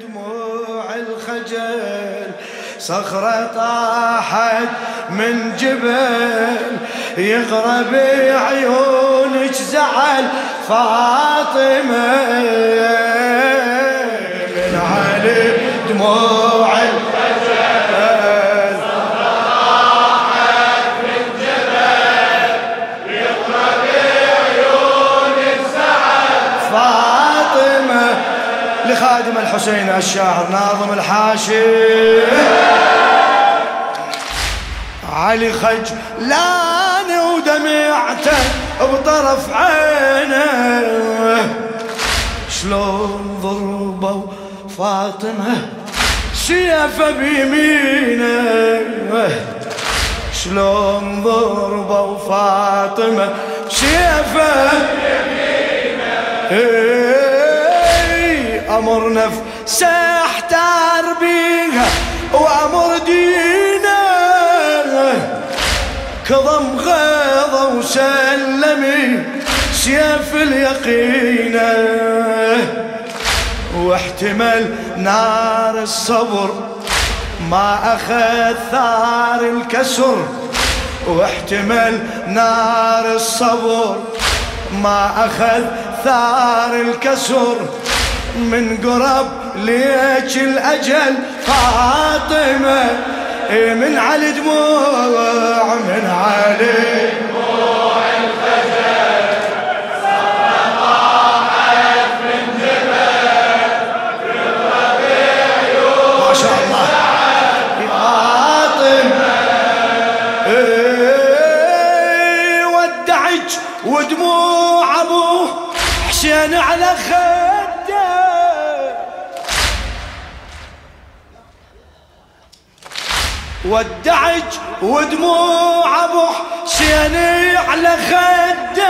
دموع الخجل صخرة طاحت من جبل يغرب عيونك زعل فاطمة. من علي دموع لخادم الحسين الشاعر ناظم الحاشي. علي خج لاني ودمعته بطرف عينه. شلون ضربوا فاطمة سيفه بيمينه. شلون ضربوا فاطمة سيفه بيمينه. أمر نفسه احتار بيها وأمر دينه. كظم غيظة وسلمي سيف اليقين. واحتمل نار الصبر ما أخذ ثار الكسر. واحتمل نار الصبر ما أخذ ثار الكسر. من قرب ليك الأجل؟ فاطمة إيه من علي دموع من علي والدعج ودموع أبو حسين على خده.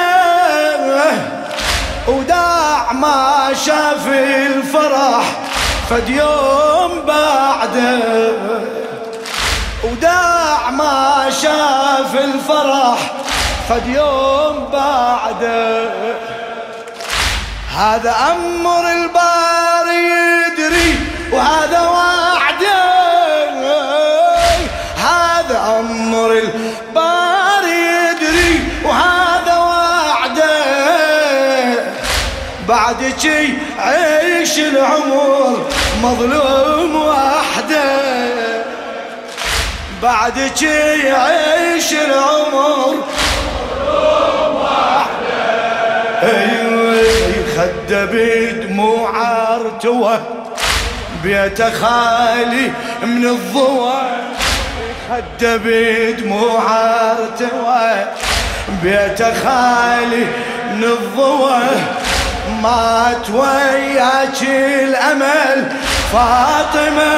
وداع ما شاف الفرح فد يوم بعده. وداع ما شاف الفرح فد يوم بعده. هذا أمر الباري يدري وهذا عمر الباري يدري وهذا وعده. بعد شي عيش العمر مظلوم وحده. بعد شي عيش العمر مظلوم وحده أيوه خده بدموع ارتوى بيت خالي من الضوى خد بدموع ارتوى بيت خالي من الضوى مات وياك الأمل. فاطمة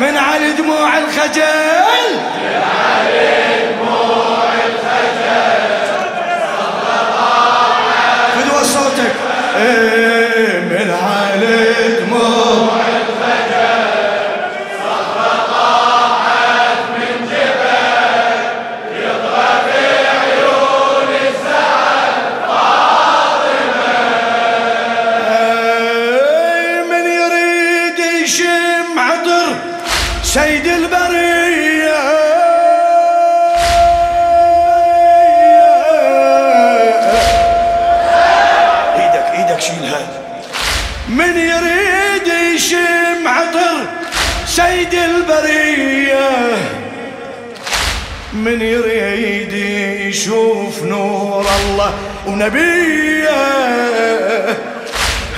من على دموع الخجل من على دموع الخجل. فدوى صوتك. إيه، شيلها من يريد يشم عطر سيد البرية. من يريد يشوف نور الله ونبيه.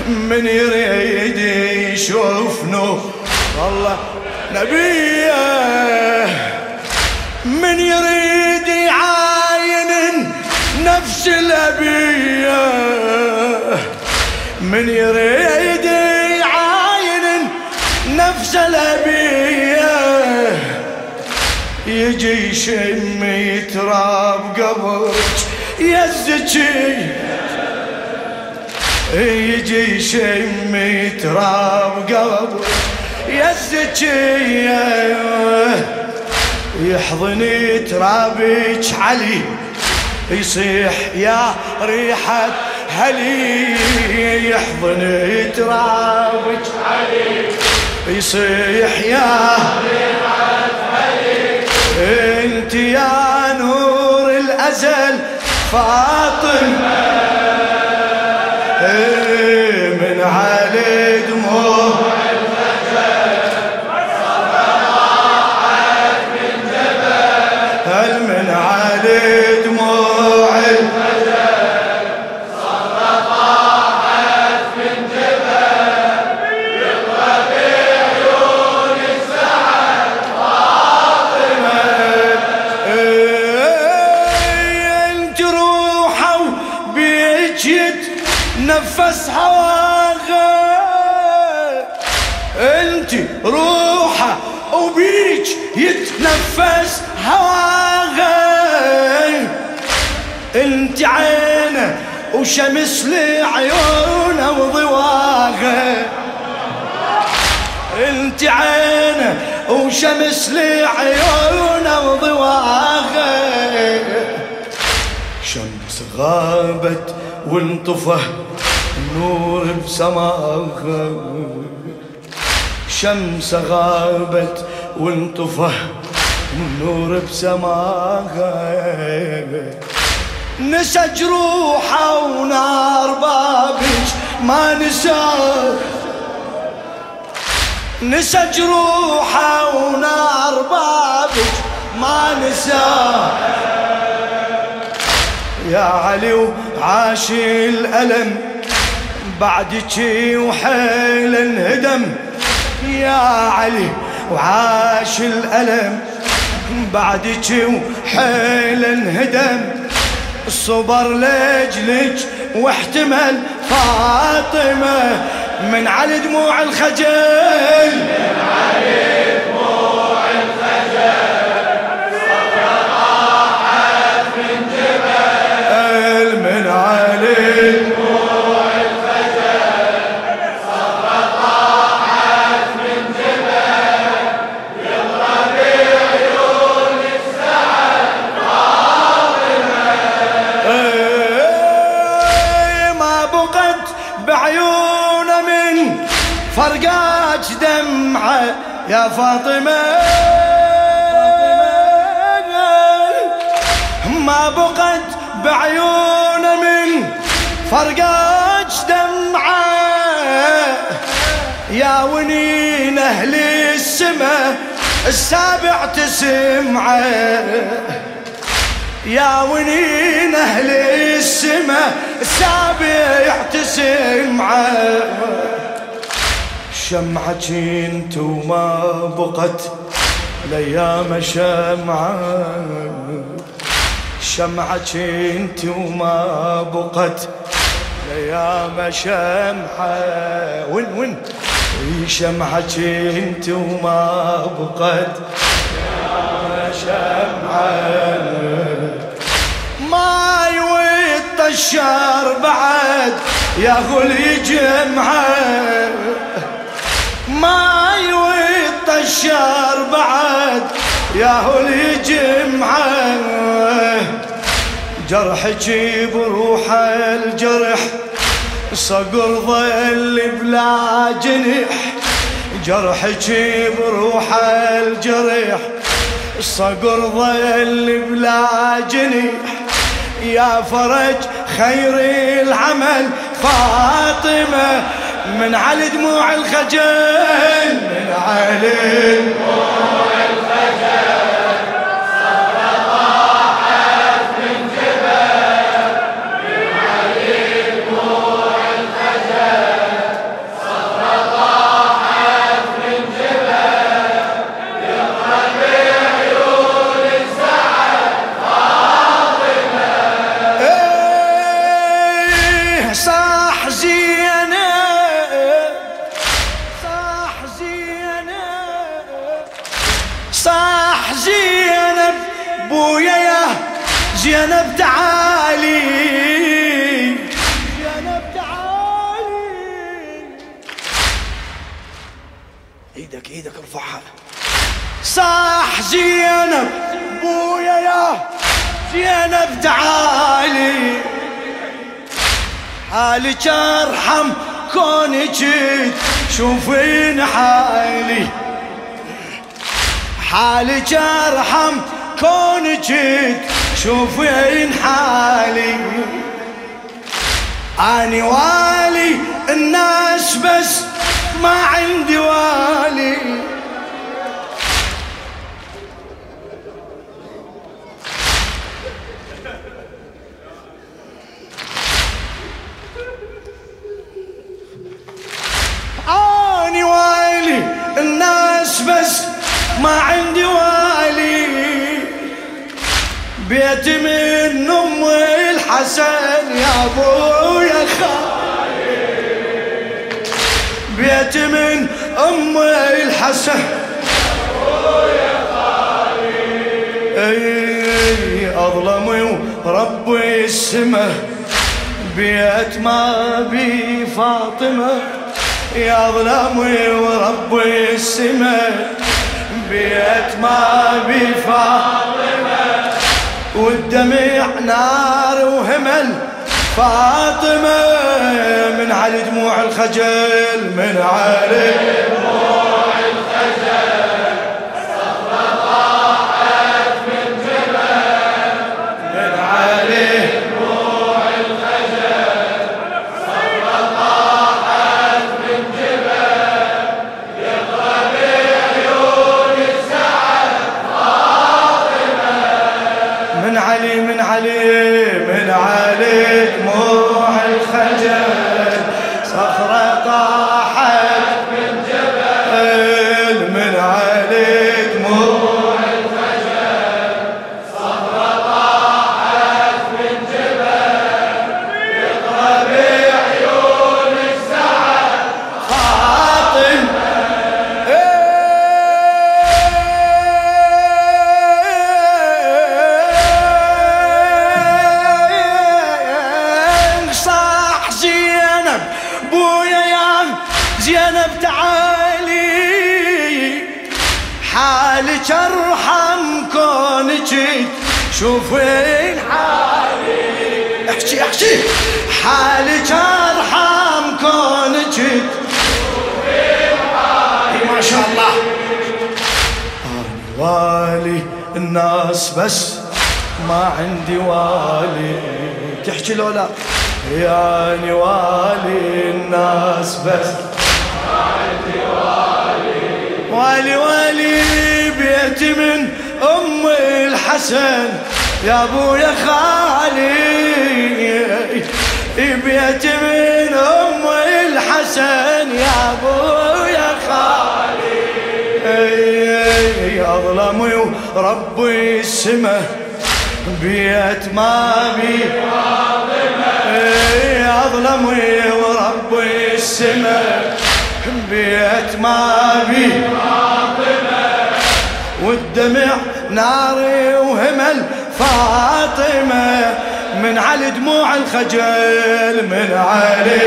من يريد يشوف نور الله نبيه من يريد يعاين نفس الأبية من يريد يعاين نفس الأبية يجي يشم يتراب قبرك يزكي. يجي يشم يتراب قبرك يا الزكية يحضني ترابك علي يصيح يا ريحة هلي يحضن ترابك علي يصيح يا انت يا نور الأزل فاطمة. يتنفس هواها انت روحة وبيك يتنفس هواها انت عينة وشمس لعيونة وضواها انت عينة وشمس لعيونة وضواها شمس غابت وانطفى النور بسماها شمس غابت وانطفى النور بسماها نسى جروحه ونار بابك ما نسى نسى جروحه ونار بابك ما نسى يا علي وعاش الألم بعدك وحيل انهدم. يا علي وعاش الألم بعدك وحيل انهدم. الصبر لجلك واحتمل فاطمة من علي دموع الخجل. من علي من فرقات دمعة يا فاطمة. ما بقت بعيونه من فرقات دمعة. يا ونين أهل السما السابع تسمعه. يا ونين أهل السما السابع تسمعه. شمعك انت وما بقت الأيام شمعة. شمعك انت وما بقت الأيام شمعة. وين وين؟ إي شمعك انت وما بقت شمعة. ما يطشر بعد يا غلي جمعة. ما يطشر بعد يا غلي جمعة. جرحك بروح الجرح صقر ظل بلا جنح. جرحك بروح الجرح الصقر ظل بلا جنيح يا فرج خير العمل فاطمة من على دموع الخجل. من على دموع صاح زينب بويا يا زينب تعالي. زينب تعالي. إيدك إيدك ارفعها صاح زينب بويا يا زينب تعالي. حالك ارحم كونك شوفين حالي. حالك ارحم كونك شوفين حالي. اني والي الناس بس ما عندي والي. اني والي الناس بس ما عندي والي. بيت من أم الحسن يا أبويا خالي. بيت من أم الحسن أي اظلمي وربي السما بيت ما بي فاطمة. يا ظلمي وربي السما بيت ما بي فاطمه والدمع نار وهمل. فاطمة من على دموع الخجل من على زينب تعالي حالك أرحم كونك. شوفين حالي. احكي احكي. حالك أرحم كونك. ما شاء الله. والي الناس بس ما عندي والي. تحكي لو لا ياني والي الناس بس. والي والي بيتي من أم الحسن. يا أبويا خالي بيتي من أم الحسن. يا أبويا خالي أظلمي وربي السما بيت ما بي أظلمي وربي السما بيت ما بي. والدمع ناري وهمل فاطمة من على دموع الخجل من علي